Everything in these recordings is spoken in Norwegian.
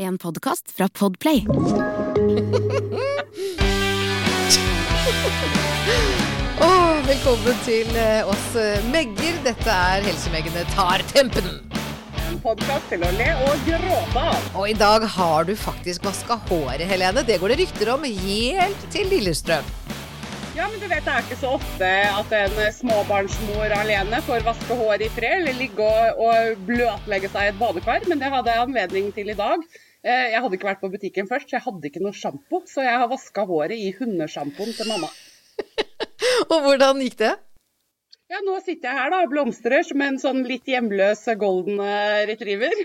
En podkast fra Podplay. oh, velkommen til eh, oss eh, Megger. Dette er Helsemeggene tar tempen. En podkast til å le og gråte av. Og i dag har du faktisk vaska håret, Helene. Det går det rykter om helt til Lillestrøm. Ja, men du vet det er ikke så ofte at en småbarnsmor alene får vaske hår i fred eller ligge og, og bløtlegge seg i et badekar, men det hadde jeg anledning til i dag. Eh, Jeg hadde ikke vært på butikken først, så jeg hadde ikke noe sjampo, så jeg har vaska håret i hundesjampoen til mamma. Og hvordan gikk det? Ja, nå sitter jeg her da og blomstrer som en sånn litt hjemløs golden eh, retriever.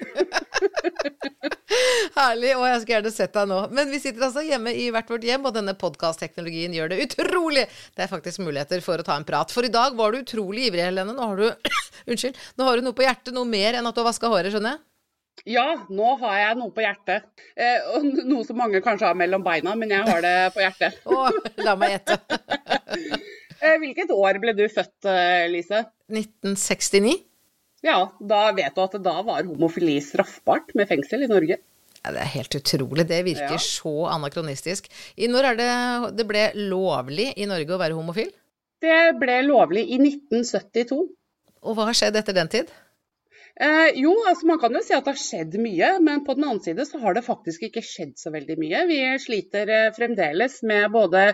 Herlig. Og jeg skulle gjerne sett deg nå. Men vi sitter altså hjemme i hvert vårt hjem, og denne podkastteknologien gjør det utrolig. Det er faktisk muligheter for å ta en prat. For i dag var du utrolig ivrig, Helene. Nå har du Unnskyld. Nå har du noe på hjertet, noe mer enn at du har vaska håret, skjønner jeg? Ja, nå har jeg noe på hjertet. Eh, noe som mange kanskje har mellom beina, men jeg har det på hjertet. oh, la meg gjette. Eh, Hvilket år ble du født, eh, Lise? 1969? Ja, da vet du at da var homofili straffbart med fengsel i Norge. Ja, det er helt utrolig. Det virker Ja. så anakronistisk. I når er det det ble lovlig i Norge å være homofil? Det ble lovlig i 1972. Og hva har skjedd etter den tid? Eh, jo, altså man kan jo si at det har skjedd mye, men på den annen side så har det faktisk ikke skjedd så veldig mye. Vi sliter eh, fremdeles med både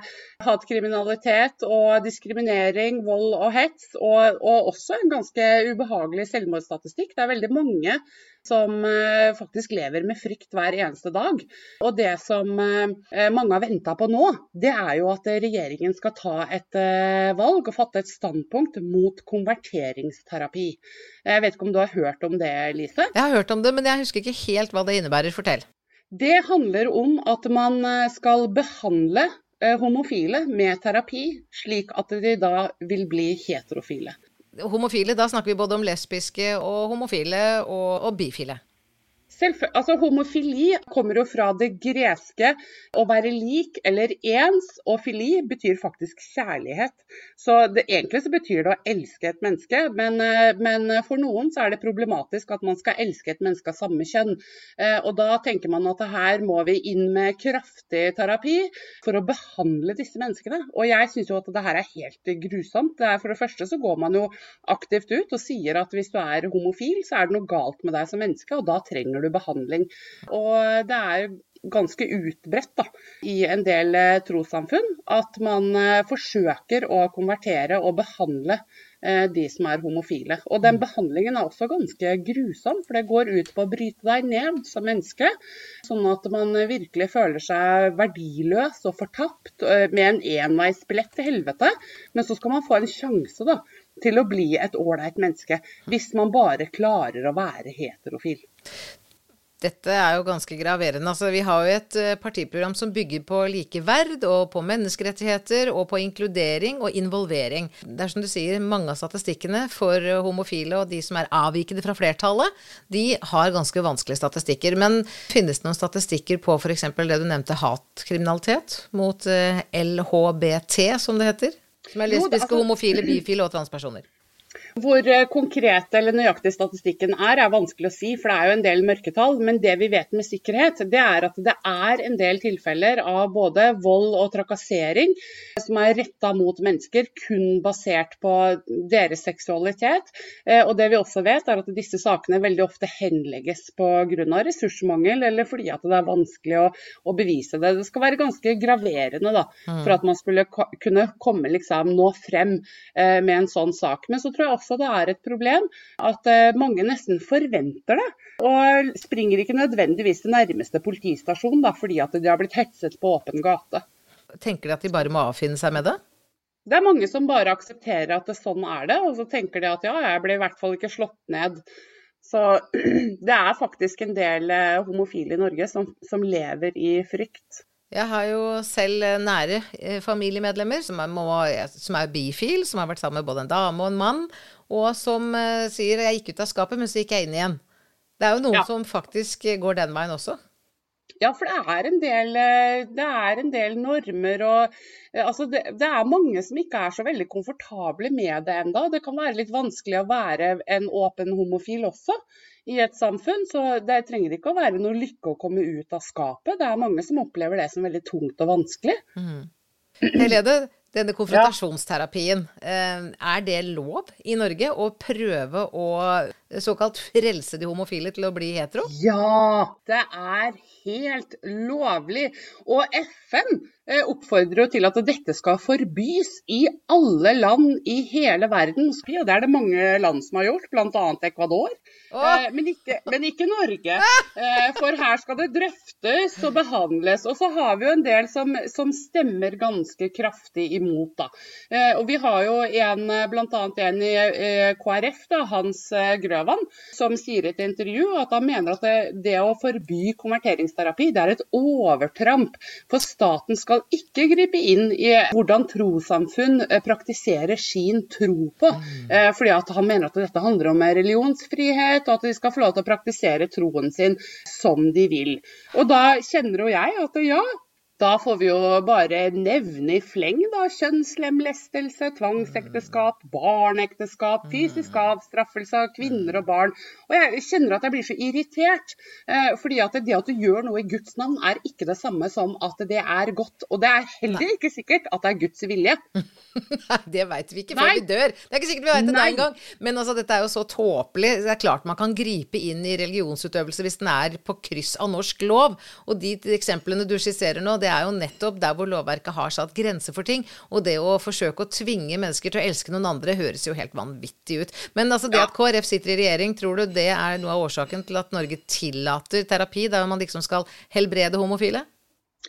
hatkriminalitet og diskriminering, vold og hets, og, og også en ganske ubehagelig selvmordsstatistikk. Det er veldig mange som eh, faktisk lever med frykt hver eneste dag. Og det som eh, mange har venta på nå, det er jo at regjeringen skal ta et eh, valg og fatte et standpunkt mot konverteringsterapi. Jeg vet ikke om du har hørt om det, Lise? Jeg har hørt om det, men jeg husker ikke helt hva det innebærer. Fortell. Det handler om at man eh, skal behandle eh, homofile med terapi, slik at de da vil bli heterofile. Homofile, da snakker vi både om lesbiske og homofile og, og bifile. Altså, homofili kommer jo fra det greske å være lik eller ens, og fili betyr faktisk kjærlighet. Så det, egentlig så betyr det å elske et menneske, men, eh, men for noen så er det problematisk at man skal elske et menneske av samme kjønn. Eh, og da tenker man at her må vi inn med kraftig terapi for å behandle disse menneskene. Og jeg syns jo at det her er helt grusomt. For det første så går man jo aktivt ut og sier at hvis du er homofil, så er det noe galt med deg som menneske, og da trenger du behandling. Og det er ganske utbredt da, i en del eh, trossamfunn at man eh, forsøker å konvertere og behandle eh, de som er homofile. Og den behandlingen er også ganske grusom, for det går ut på å bryte deg ned som menneske. Sånn at man virkelig føler seg verdiløs og fortapt med en enveisbillett til helvete. Men så skal man få en sjanse da, til å bli et ålreit menneske, hvis man bare klarer å være heterofil. Dette er jo ganske graverende. Altså, vi har jo et eh, partiprogram som bygger på likeverd og på menneskerettigheter og på inkludering og involvering. Det er som du sier, mange av statistikkene for eh, homofile og de som er avvikende fra flertallet, de har ganske vanskelige statistikker. Men finnes det noen statistikker på f.eks. det du nevnte, hatkriminalitet mot eh, LHBT, som det heter? Som er lesbiske, altså- homofile, bifile og transpersoner. Hvor eh, konkret eller nøyaktig statistikken er, er vanskelig å si, for det er jo en del mørketall. Men det vi vet med sikkerhet, det er at det er en del tilfeller av både vold og trakassering som er retta mot mennesker kun basert på deres seksualitet. Eh, Og det vi også vet, er at disse sakene veldig ofte henlegges pga. ressursmangel, eller fordi at det er vanskelig å, å bevise det. Det skal være ganske graverende da, for at man skulle kunne komme liksom nå frem eh, med en sånn sak. Men så tror jeg også det er et problem at eh, mange nesten forventer det. Og springer ikke nødvendigvis til nærmeste politistasjon da, fordi at de har blitt hetset på åpen gate. Tenker de at de bare må avfinne seg med det? Det er mange som bare aksepterer at det sånn er det, og så tenker de at ja, jeg ble i hvert fall ikke slått ned. Så det er faktisk en del eh, homofile i Norge som, som lever i frykt. Jeg har jo selv eh, nære familiemedlemmer som er, må, som er bifil, som har vært sammen med både en dame og en mann, og som uh, sier 'jeg gikk ut av skapet, men så gikk jeg inn igjen'. Det er jo noen Ja. som faktisk eh, går den veien også. Ja, for det er en del, eh, det er en del normer og altså det, det, er mange som ikke er så veldig komfortable med det enda. Det kan være litt vanskelig å være en åpen homofil også i et samfunn. Så det trenger ikke å være noe lykke å komme ut av skapet. Det er mange som opplever det som veldig tungt og vanskelig. Mm. Helene, denne konfrontasjonsterapien, eh, er det lov i Norge å prøve å såkalt frelse de homofile til å bli hetero? Ja, det er helt lovlig. Og FN eh, oppfordrer jo til at dette skal forbys i alle land i hele verden. Og det er det mange land som har gjort, bl.a. Ecuador. Oh. Men, ikke, men, ikke, Norge. Eh, for her skal det drøftes og behandles. Og så har vi jo en del som, som stemmer ganske kraftig imot. Da. Og vi har jo en, bl.a. en i KrF, da, Hans Grøv Grøvan, som sier i et intervju at han mener at det, det å forby konverteringsterapi det er et overtramp. For staten skal ikke gripe inn i hvordan trossamfunn eh, praktiserer sin tro på. Mm. Eh, fordi at han mener at dette handler om religionsfrihet, og at de skal få lov til å praktisere troen sin som de vil. Og da kjenner jo jeg at ja, da får vi jo bare nevne i fleng da, kjønnslemlestelse, tvangsekteskap, barneekteskap, fysisk mm. avstraffelse av kvinner og barn. Og jeg kjenner at jeg blir så irritert. Eh, fordi at det at du gjør noe i Guds navn, er ikke det samme som at det er godt. Og det er heller ikke sikkert at det er Guds vilje. Nei, det veit vi ikke før Nei. vi dør. Det er ikke sikkert vi veit det engang. Men altså, dette er jo så tåpelig. Det er klart man kan gripe inn i religionsutøvelse hvis den er på kryss av norsk lov. Og de eksemplene du skisserer nå, det er jo nettopp der hvor lovverket har satt grenser for ting. Og det å forsøke å tvinge mennesker til å elske noen andre høres jo helt vanvittig ut. Men altså det at KrF sitter i regjering, tror du det er noe av årsaken til at Norge tillater terapi der man liksom skal helbrede homofile?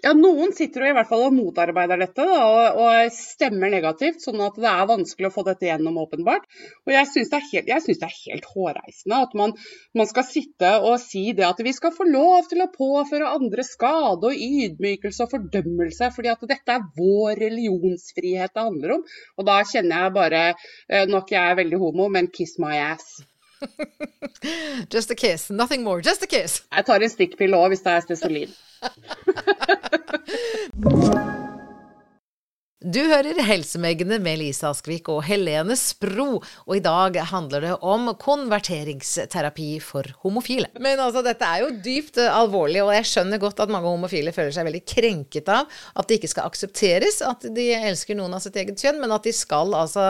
Ja, Noen sitter jo i hvert fall og motarbeider dette da, og, og, stemmer negativt, sånn at det er vanskelig å få dette gjennom, åpenbart. Og Jeg syns det, det, er helt hårreisende at man, man, skal sitte og si det at vi skal få lov til å påføre andre skade og ydmykelse og fordømmelse, fordi at dette er vår religionsfrihet det handler om. Og da kjenner jeg bare, eh, nok jeg er veldig homo, men kiss my ass. just a kiss, nothing more, just a kiss. Jeg tar en stikkpille òg hvis det er stesolin. Du hører Helsemegene med Lise Askvik og Helene Spro, og i dag handler det om konverteringsterapi for homofile. Men altså, dette er jo dypt alvorlig, og jeg skjønner godt at mange homofile føler seg veldig krenket av at det ikke skal aksepteres at de elsker noen av sitt eget kjønn, men at de skal altså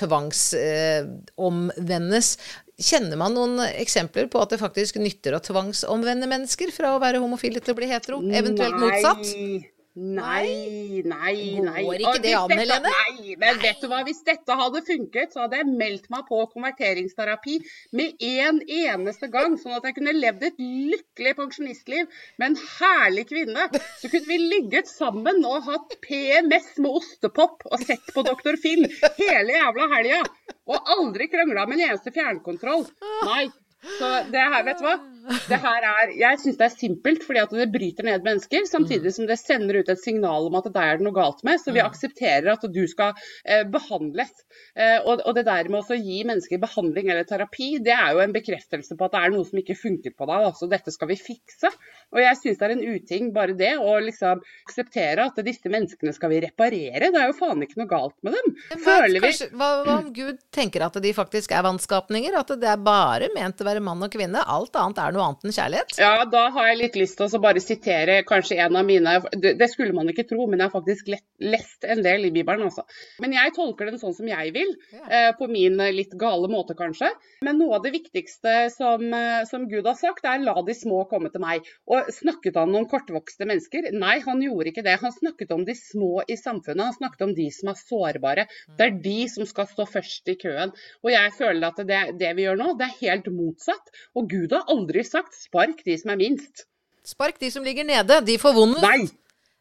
tvangsomvendes. Eh, Kjenner man noen eksempler på at det faktisk nytter å tvangsomvende mennesker fra å være homofile til å bli hetero, eventuelt motsatt? Nei, nei, nei. Går ikke det an, Helene? Nei, men vet du hva, hvis dette hadde funket, så hadde jeg meldt meg på konverteringsterapi med en eneste gang, sånn at jeg kunne levd et lykkelig pensjonistliv med en herlig kvinne. Så kunne vi ligget sammen og hatt PMS med ostepop og sett på Dr. Phil hele jævla helga. Og aldri krangla med en eneste fjernkontroll. Nei. Så det her, vet du hva? Det her er, jeg syns det er simpelt, fordi at det bryter ned mennesker, samtidig som det sender ut et signal om at det er noe galt med. Så vi mm. aksepterer at du skal eh, behandles. Eh, og, og, det der med å gi mennesker behandling eller terapi, det er jo en bekreftelse på at det er noe som ikke funker på deg. Altså dette skal vi fikse. Og jeg syns det er en uting, bare det, å liksom akseptere at disse menneskene skal vi reparere. Det er jo faen ikke noe galt med dem. Føler vi Kanskje, hva, hva om Gud tenker at de faktisk er vannskapninger? At det er bare ment å være mann og kvinne? Alt annet er noe annet enn kjærlighet? Ja, da har jeg litt lyst til å bare sitere kanskje en av mine Det skulle man ikke tro, men jeg har faktisk lest en del i Bibelen, altså. Men jeg tolker den sånn som jeg vil, eh, på min eh, litt gale måte kanskje. Men noe av det viktigste som, eh, som Gud har sagt, er 'la de små komme til meg'. Og snakket han om kortvokste mennesker? Nei, han gjorde ikke det. Han snakket om de små i samfunnet. Han snakket om de som er sårbare. Det er de som skal stå først i køen. Og jeg føler at det, det vi gjør nå, det er helt motsatt. Og Gud har aldri sagt 'spark de som er minst'. Spark de som ligger nede, de får vondest. Nei,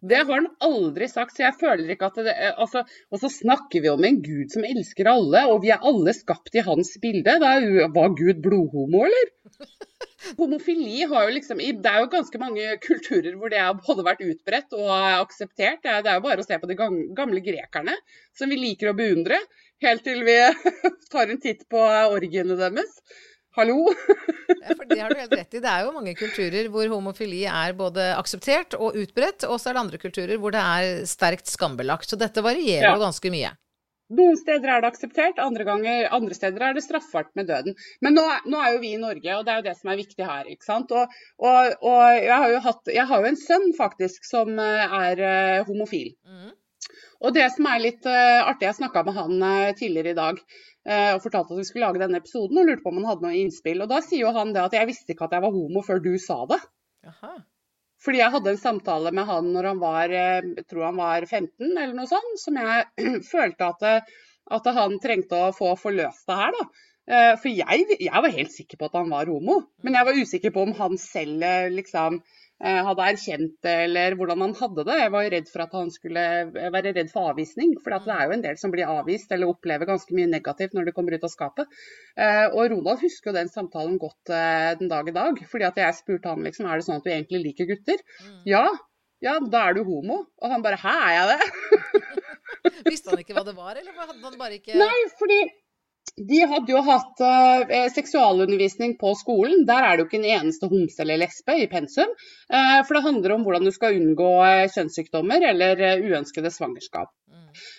det har han aldri sagt. så jeg føler ikke at det, altså, Og så snakker vi om en gud som elsker alle, og vi er alle skapt i hans bilde. Da var Gud blodhomo, eller? Homofili har jo liksom Det er jo ganske mange kulturer hvor det har både vært utbredt og akseptert. Det er jo bare å se på de gamle grekerne, som vi liker å beundre, helt til vi tar en titt på orgiene deres. Hallo? ja, for Det har du helt rett i. Det er jo mange kulturer hvor homofili er både akseptert og utbredt, og så er det andre kulturer hvor det er sterkt skambelagt. Så dette varierer jo ja. ganske mye. Noen steder er det akseptert, andre, ganger, andre steder er det straffbart med døden. Men nå, nå, er jo vi i Norge, og det er jo det som er viktig her. ikke sant? Og, og, og jeg, har hatt, jeg, har jo en sønn faktisk som eh, er uh, homofil. Mm. Og det som er litt uh, artig, jeg snakka med han tidligere i dag og fortalte at vi skulle lage denne episoden, og lurte på om han hadde noe innspill. Og da sier jo han det at jeg visste ikke at jeg var homo før du sa det. Aha. Fordi jeg hadde en samtale med han når han var, eh, jeg tror han var 15 eller noe sånt, som jeg følte at, at han trengte å få forløst det her. da. Eh, for jeg, jeg, var helt sikker på at han var homo, men jeg var usikker på om han selv eh, liksom Eh, hadde erkjent det, eller hvordan han hadde det. Jeg var jo redd for at han skulle være redd for avvisning. For det er jo en del som blir avvist eller opplever ganske mye negativt når de kommer ut av skapet. Eh, og Ronald husker jo den samtalen godt eh, den dag i dag. fordi at jeg spurte han liksom, er det sånn at du egentlig liker gutter. Mm. Ja. Ja, da er du homo. Og han bare hæ, er jeg det? Visste han ikke hva det var, eller hadde han bare ikke Nei, fordi de hadde jo hatt uh, seksualundervisning på skolen. Der er det jo ikke en eneste homse eller lesbe i pensum. Uh, for det handler om hvordan du skal unngå uh, kjønnssykdommer eller uønskede svangerskap.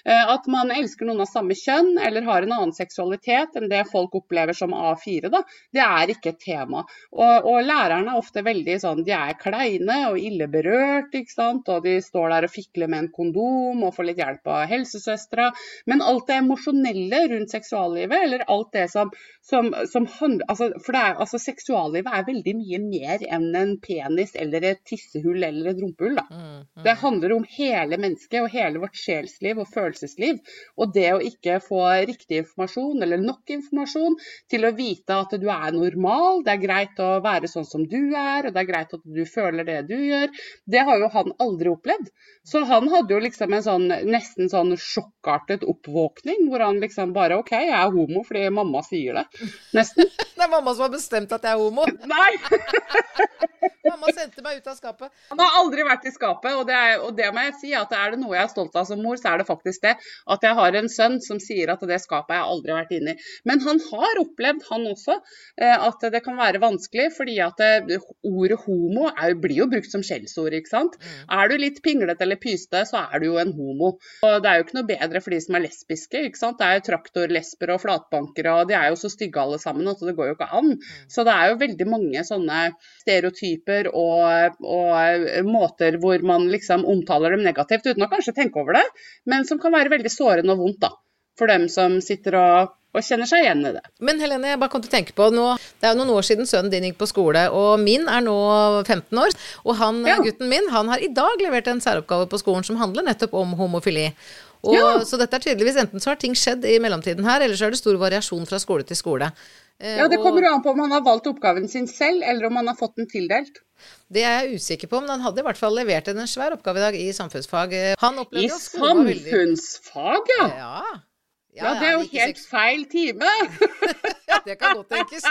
Eh, at man elsker noen av samme kjønn eller har en annen seksualitet enn det folk opplever som A4, da, det er ikke et tema. Og, og lærerne er ofte veldig sånn, de er kleine og ille berørt, ikke sant? og de står der og fikler med en kondom og får litt hjelp av helsesøstera. Men alt det emosjonelle rundt seksuallivet, eller alt det som, som, som handler altså, For det er, altså, seksuallivet er veldig mye mer enn en penis eller et tissehull eller et rumpehull. Da. Mm, mm. Det handler om hele mennesket og hele vårt sjelsliv og følelsesliv. Og det å ikke få riktig informasjon eller nok informasjon til å vite at du er normal, det er greit å være sånn som du er, og det er greit at du føler det du gjør, det har jo han aldri opplevd. Så han hadde jo liksom en sånn nesten sånn sjokkartet oppvåkning, hvor han liksom bare OK, jeg er homo fordi mamma sier det. Nesten. det er mamma som har bestemt at jeg er homo? Nei! mamma sendte meg ut av skapet. Han har aldri vært i skapet, og det, er, og det må jeg si at er det noe jeg er stolt av som mor, så er det faktisk det. At jeg har en sønn som sier at det skapet har jeg aldri vært inne i. Men han har opplevd, han også, eh, at det kan være vanskelig, fordi at eh, ordet homo er, blir jo brukt som skjellsord, ikke sant. Mm. Er du litt pinglete eller pyste, så er du jo en homo. Og det er jo ikke noe bedre for de som er lesbiske, ikke sant. Det er jo traktorlesber og flatbankere, og de er jo så stygge alle sammen at det går jo ikke an. Mm. Så det er jo veldig mange sånne stereotyper og, og måter hvor man liksom omtaler dem negativt uten å kanskje tenke over det. Men som kan være veldig sårende og vondt da, for dem som sitter og, og, kjenner seg igjen i det. Men Helene, jeg bare kom til å tenke på nå, Det er jo noen år siden sønnen din gikk på skole, og min er nå 15 år. Og han, ja. gutten min han har i dag levert en særoppgave på skolen som handler nettopp om homofili. Og, ja. Så dette er tydeligvis enten så har ting skjedd i mellomtiden her, eller så er det stor variasjon fra skole til skole. Eh, ja, Det kommer jo an på om han har valgt oppgaven sin selv, eller om han har fått den tildelt. Det er jeg usikker på, men han hadde i hvert fall levert en svær oppgave i dag i samfunnsfag. I samfunnsfag, ja. ja. Ja, ja, det er jo helt feil time! det kan godt tenkes.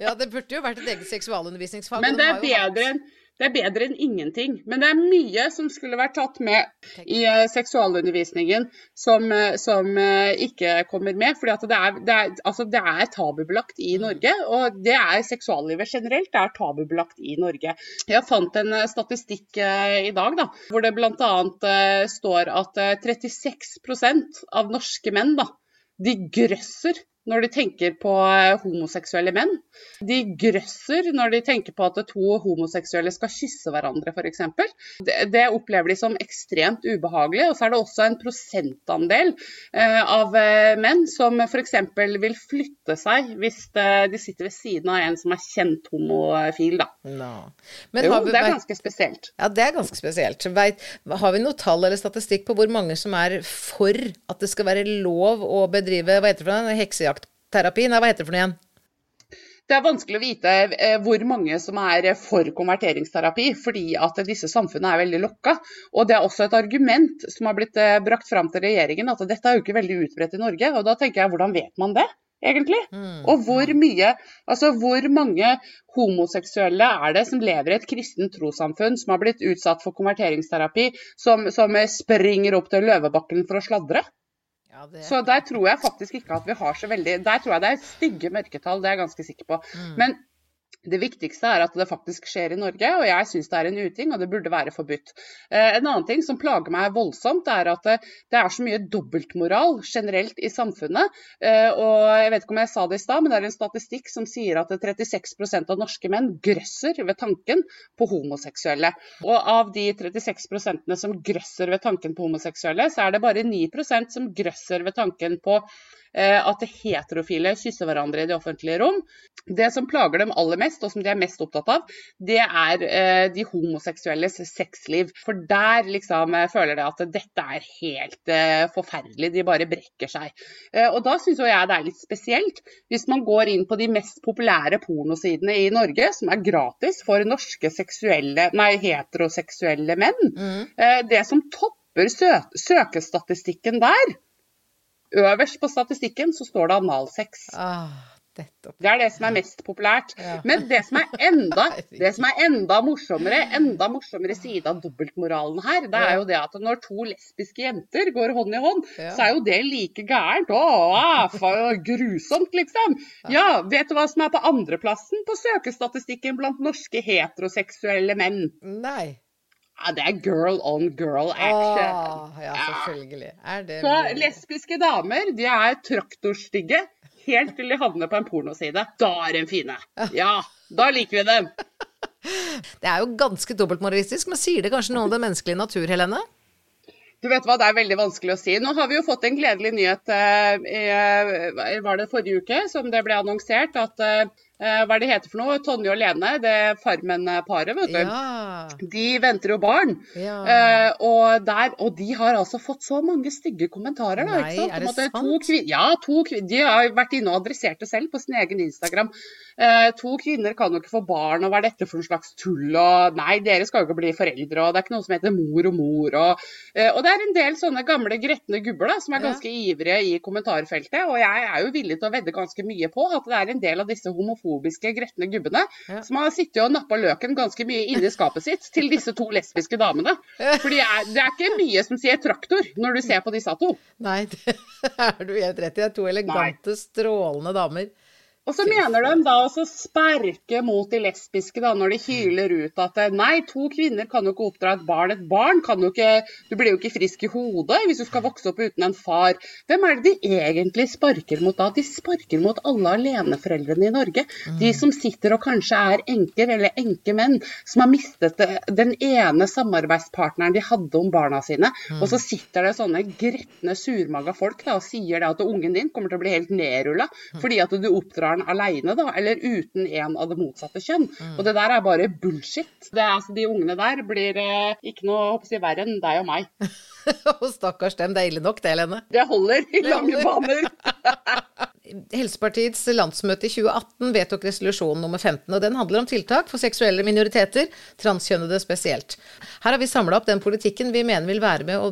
Ja, det burde jo vært et eget seksualundervisningsfag. Men det er bedre enn det er bedre enn ingenting. Men det er mye som skulle vært tatt med i uh, seksualundervisningen som, uh, som uh, ikke kommer med. For det, det, altså, det, er tabubelagt i Norge. Og det er seksuallivet generelt. Det er tabubelagt i Norge. Jeg fant en statistikk i dag da, hvor det bl.a. står at 36% av norske menn da, de grøsser når de tenker på eh, homoseksuelle menn. De grøsser når de tenker på at to homoseksuelle skal kysse hverandre, f.eks. Det, det opplever de som ekstremt ubehagelig. Og så er det også en prosentandel eh, av eh, menn som f.eks. vil flytte seg hvis eh, de sitter ved siden av en som er kjent homofil. Da. No. jo, vi, det er ganske spesielt. Ja, det er ganske spesielt. Vet, har vi noe tall eller statistikk på hvor mange som er for at det skal være lov å bedrive hva heter det for noe, heksejakt? Jaktterapi? Nei, hva heter det for noe igjen? Det er vanskelig å vite eh, hvor mange som er for konverteringsterapi, fordi at disse samfunnene er veldig lokka. Og det er også et argument som har blitt eh, brakt fram til regjeringen, at dette er jo ikke veldig utbredt i Norge. Og da tenker jeg, hvordan vet man det? egentlig? Mm. Og hvor mye Altså hvor mange homoseksuelle er det som lever i et kristent trossamfunn som har blitt utsatt for konverteringsterapi, som, som springer opp til Løvebakken for å sladre? Ja, det... Så der tror jeg faktisk ikke at vi har så veldig Der tror jeg det er stygge mørketall, det er jeg ganske sikker på. Mm. Men det viktigste er at det faktisk skjer i Norge, og jeg syns det er en uting, og det burde være forbudt. Eh, en annen ting som plager meg voldsomt, er at det, det er så mye dobbeltmoral generelt i samfunnet. Eh, og jeg vet ikke om jeg sa det i stad, men det er en statistikk som sier at 36% av norske menn grøsser ved tanken på homoseksuelle. Og av de 36% som grøsser ved tanken på homoseksuelle, så er det bare 9% som grøsser ved tanken på eh, at heterofile kysser hverandre i det offentlige rom. Det som plager dem aller mest, og som de er mest opptatt av, det er eh, de homoseksuelles sexliv. For der liksom eh, føler de at dette er helt eh, forferdelig, de bare brekker seg. Eh, og da syns jeg det er litt spesielt, hvis man går inn på de mest populære pornosidene i Norge, som er gratis for norske seksuelle, nei, heteroseksuelle menn. Mm. Eh, det som topper søkestatistikken der, øverst på statistikken, så står det analsex. Ah. Det er det som er mest populært. Ja. Men det som er enda, det som er enda morsommere, enda morsommere side av dobbeltmoralen her, det er jo det at når to lesbiske jenter går hånd i hånd, Ja. så er jo det like gærent. Å, for grusomt, liksom. Ja, vet du hva som er på andreplassen på søkestatistikken blant norske heteroseksuelle menn? Nei. Ja, det er girl on girl action. Åh, ja, selvfølgelig. Er det Så mulig? lesbiske damer, de er traktorstygge helt til de havner på en pornoside. Da er de fine. Ja, da liker vi dem. Det er jo ganske dobbeltmoralistisk, men sier det kanskje noe om den menneskelige natur, Helene? Du vet hva, det er veldig vanskelig å si. Nå har vi jo fått en gledelig nyhet, eh, i- var det forrige uke, som det ble annonsert, at eh, hva er det heter for noe? Tonje og Lene, det Farmen-paret, vet du. Ja. De venter jo barn. ja. Uh, og, der, og de har altså fått så mange stygge kommentarer. Da, Nei, er det sant? To ja, to de har vært inne og adressert det selv på sin egen Instagram. Uh, to kvinner kan jo ikke få barn, og hva er dette for en slags tull? Og nei, dere skal jo ikke bli foreldre, og det er ikke noe som heter mor og mor. Og, uh, og det er en del sånne gamle gretne gubber da, som er Ja. ganske ivrige i kommentarfeltet. Og jeg er jo villig til å vedde ganske mye på at det er en del av disse homofobiske gretne gubbene Ja. som har sittet og nappa løken ganske mye inni skapet sitt til disse to lesbiske damene. For det er, det er ikke mye som sier traktor når du ser på disse to. Nei, det er du helt rett i. Det er to elegante, strålende damer. Og så mener de da å sperke mot de lesbiske da, når de hyler ut at nei, to kvinner kan jo ikke oppdra et barn. Et barn kan jo ikke Du blir jo ikke frisk i hodet hvis du skal vokse opp uten en far. Hvem er det de egentlig sparker mot da? De sparker mot alle aleneforeldrene i Norge. De som sitter og kanskje er enker eller enkemenn, som har mistet den ene samarbeidspartneren de hadde om barna sine. Og så sitter det sånne gretne, surmaga folk da, og sier da at ungen din kommer til å bli helt nedrulla fordi at du oppdrar den aleine, da, eller uten en av det motsatte kjønn. Og det der er bare bullshit. Det er, altså, de ungene der blir eh, ikke noe si, verre enn deg og meg. Og stakkars dem, det er ille nok det, Helene. Det holder i lange baner. Helsepartiets landsmøte i 2018 vedtok resolusjon nummer 15, og den handler om tiltak for seksuelle minoriteter, transkjønnede spesielt. Her har vi samla opp den politikken vi mener vil være med å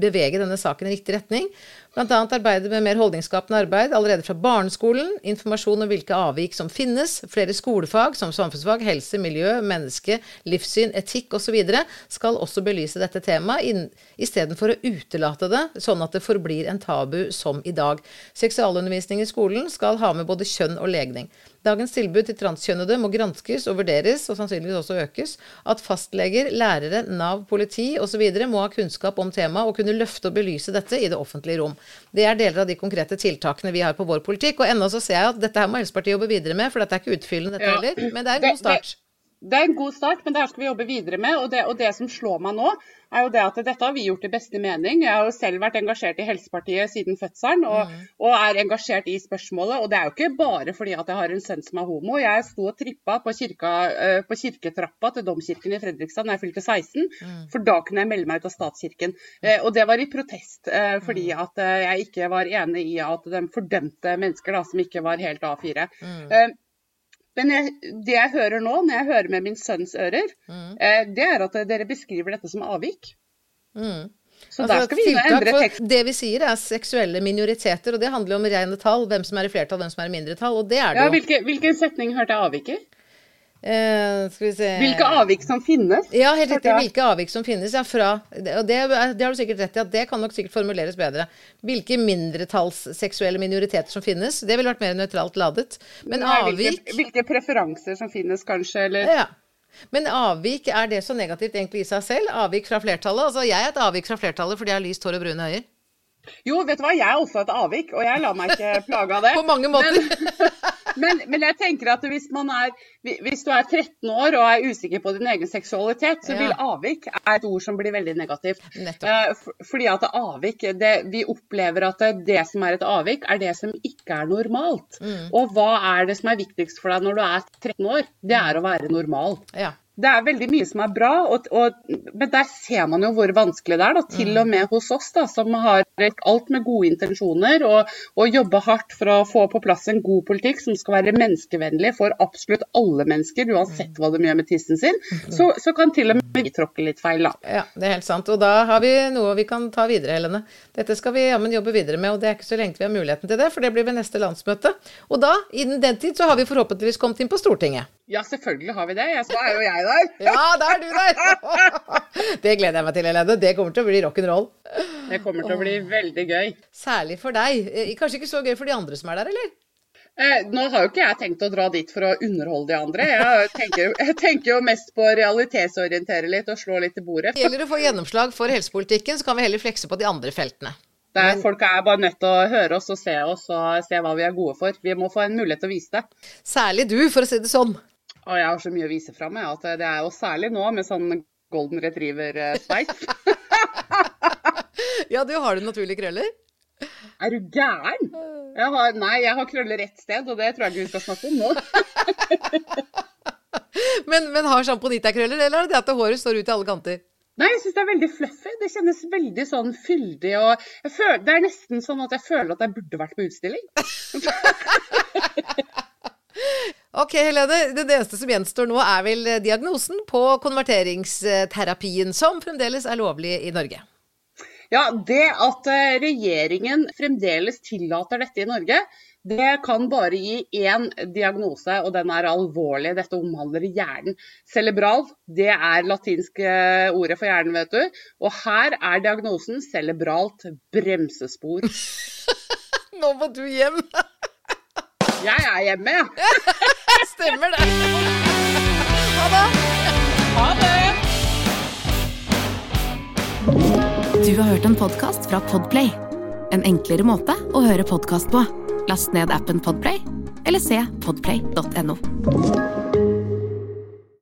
bevege denne saken i riktig retning. Annet arbeide med mer holdningsskapende arbeid allerede fra barneskolen, informasjon om hvilke avvik som finnes, flere skolefag som samfunnsfag, helse, miljø, menneske, livssyn, etikk osv. skal også belyse dette temaet istedenfor å utelate det, sånn at det forblir en tabu som i dag. Seksualundervisning i skolen skal ha med både kjønn og legning. Dagens tilbud til transkjønnede må granskes og vurderes, og sannsynligvis også økes. At fastleger, lærere, Nav, politi osv. må ha kunnskap om temaet og kunne løfte og belyse dette i det offentlige rom. Det er deler av de konkrete tiltakene vi har på vår politikk. Og ennå så ser jeg at dette her må Helsepartiet jobbe videre med, for dette er ikke utfyllende dette heller. Men det er en god start. Det er en god start, men det her skal vi jobbe videre med. Og det, og det som slår meg nå, er jo det at dette har vi gjort i beste mening. Jeg har jo selv vært engasjert i Helsepartiet siden fødselen, og, og er engasjert i spørsmålet. Og det er jo ikke bare fordi at jeg har en sønn som er homo. Jeg sto og trippa på, kirka, eh, på kirketrappa til domkirken i Fredrikstad da jeg fylte 16, for da kunne jeg melde meg ut av statskirken. Eh, og det var i protest, eh, fordi at eh, jeg ikke var enig i at de fordømte mennesker da, som ikke var helt A4. Eh, men jeg, det jeg hører nå, når jeg hører med min sønns ører, eh, det er at dere beskriver dette som avvik. Mm. Så der skal vi inn og endre tekst. Det vi sier er seksuelle minoriteter, og det handler jo om rene tall. Hvem som er i flertall, hvem som er i mindretall. Og det er det Ja, jo. hvilke, hvilken setning hørte jeg avvik i? Eh, skal vi se Hvilke avvik som finnes. Ja, helt riktig. Hvilke avvik som finnes. Ja, fra, og det, det har du sikkert rett i, at det kan nok sikkert formuleres bedre. Hvilke mindretallsseksuelle minoriteter som finnes. Det ville vært mer nøytralt ladet. Men Nei, avvik Hvilke, hvilke preferanser som finnes, kanskje, eller Ja. Men avvik, er det så negativt egentlig i seg selv? Avvik fra flertallet? Altså, jeg er et avvik fra flertallet fordi jeg har lyst hår og brune øyer. Jo, vet du hva, jeg er også et avvik, og jeg lar meg ikke plage av det. På mange måter. Men, men jeg tenker at hvis, man er, hvis du er 13 år og er usikker på din egen seksualitet, så vil avvik er et ord som blir veldig negativt. Nettopp. Eh, Fordi at avvik, det, Vi opplever at det, det som er et avvik, er det som ikke er normalt. Mm. Og hva er det som er viktigst for deg når du er 13 år? Det er å være normal. Ja. Det er veldig mye som er bra, og, og, men der ser man jo hvor vanskelig det er. Da. Til og med hos oss, da, som har alt med gode intensjoner og, og jobber hardt for å få på plass en god politikk som skal være menneskevennlig for absolutt alle mennesker, uansett hva de gjør med tissen sin, så, så kan til og med vi tråkke litt feil. Da. Ja, det er helt sant. Og da har vi noe vi kan ta videre, Helene. Dette skal vi jammen jobbe videre med, og det er ikke så lenge vi har muligheten til det, for det blir ved neste landsmøte. Og da, innen den tid, så har vi forhåpentligvis kommet inn på Stortinget. Ja, selvfølgelig har vi det. Så er jo jeg der. Ja, da er du der! Det gleder jeg meg til, Helene. Det kommer til å bli rock'n'roll. Det kommer til å bli veldig gøy. Særlig for deg. Eh, Kanskje ikke så gøy for de andre som er der, eller? Eh, nå har jo ikke jeg tenkt å dra dit for å underholde de andre. Jeg tenker, jeg tenker jo mest på å realitetsorientere litt og slå litt i bordet. Det gjelder å få gjennomslag for helsepolitikken, så kan vi heller flekse på de andre feltene. Der folk er bare nødt til å høre oss og se oss og se hva vi er gode for. Vi må få en mulighet til å vise det. Særlig du, for å si det sånn. Og jeg har så mye å vise fram, jeg, at det er jo særlig nå med sånn golden retriever-sveis. Ja, du har du naturlige krøller? Er du gæren? Jeg har, nei, jeg har krøller ett sted, og det tror jeg ikke vi skal snakke om nå. Men, men har sjamponittakrøller, eller er det det at håret står ut i alle kanter? Nei, jeg syns det er veldig fluffy. Det kjennes veldig sånn fyldig og føler, Det er nesten sånn at jeg føler at jeg burde vært på utstilling. Ok, Helene. Det eneste som gjenstår nå, er vel diagnosen på konverteringsterapien, som fremdeles er lovlig i Norge. Ja, det at eh, regjeringen fremdeles tillater dette i Norge, det kan bare gi én diagnose, og den er alvorlig. Dette omhandler hjernen. Cerebral, det er latinske ordet for hjernen, vet du. Og her er diagnosen cerebralt bremsespor. Nå må du hjem! Jeg er hjemme, jeg. Stemmer det. Ha det. Ha det! Du har hørt en podkast fra Podplay. En enklere måte å høre podkast på. Last ned appen Podplay, eller se podplay.no.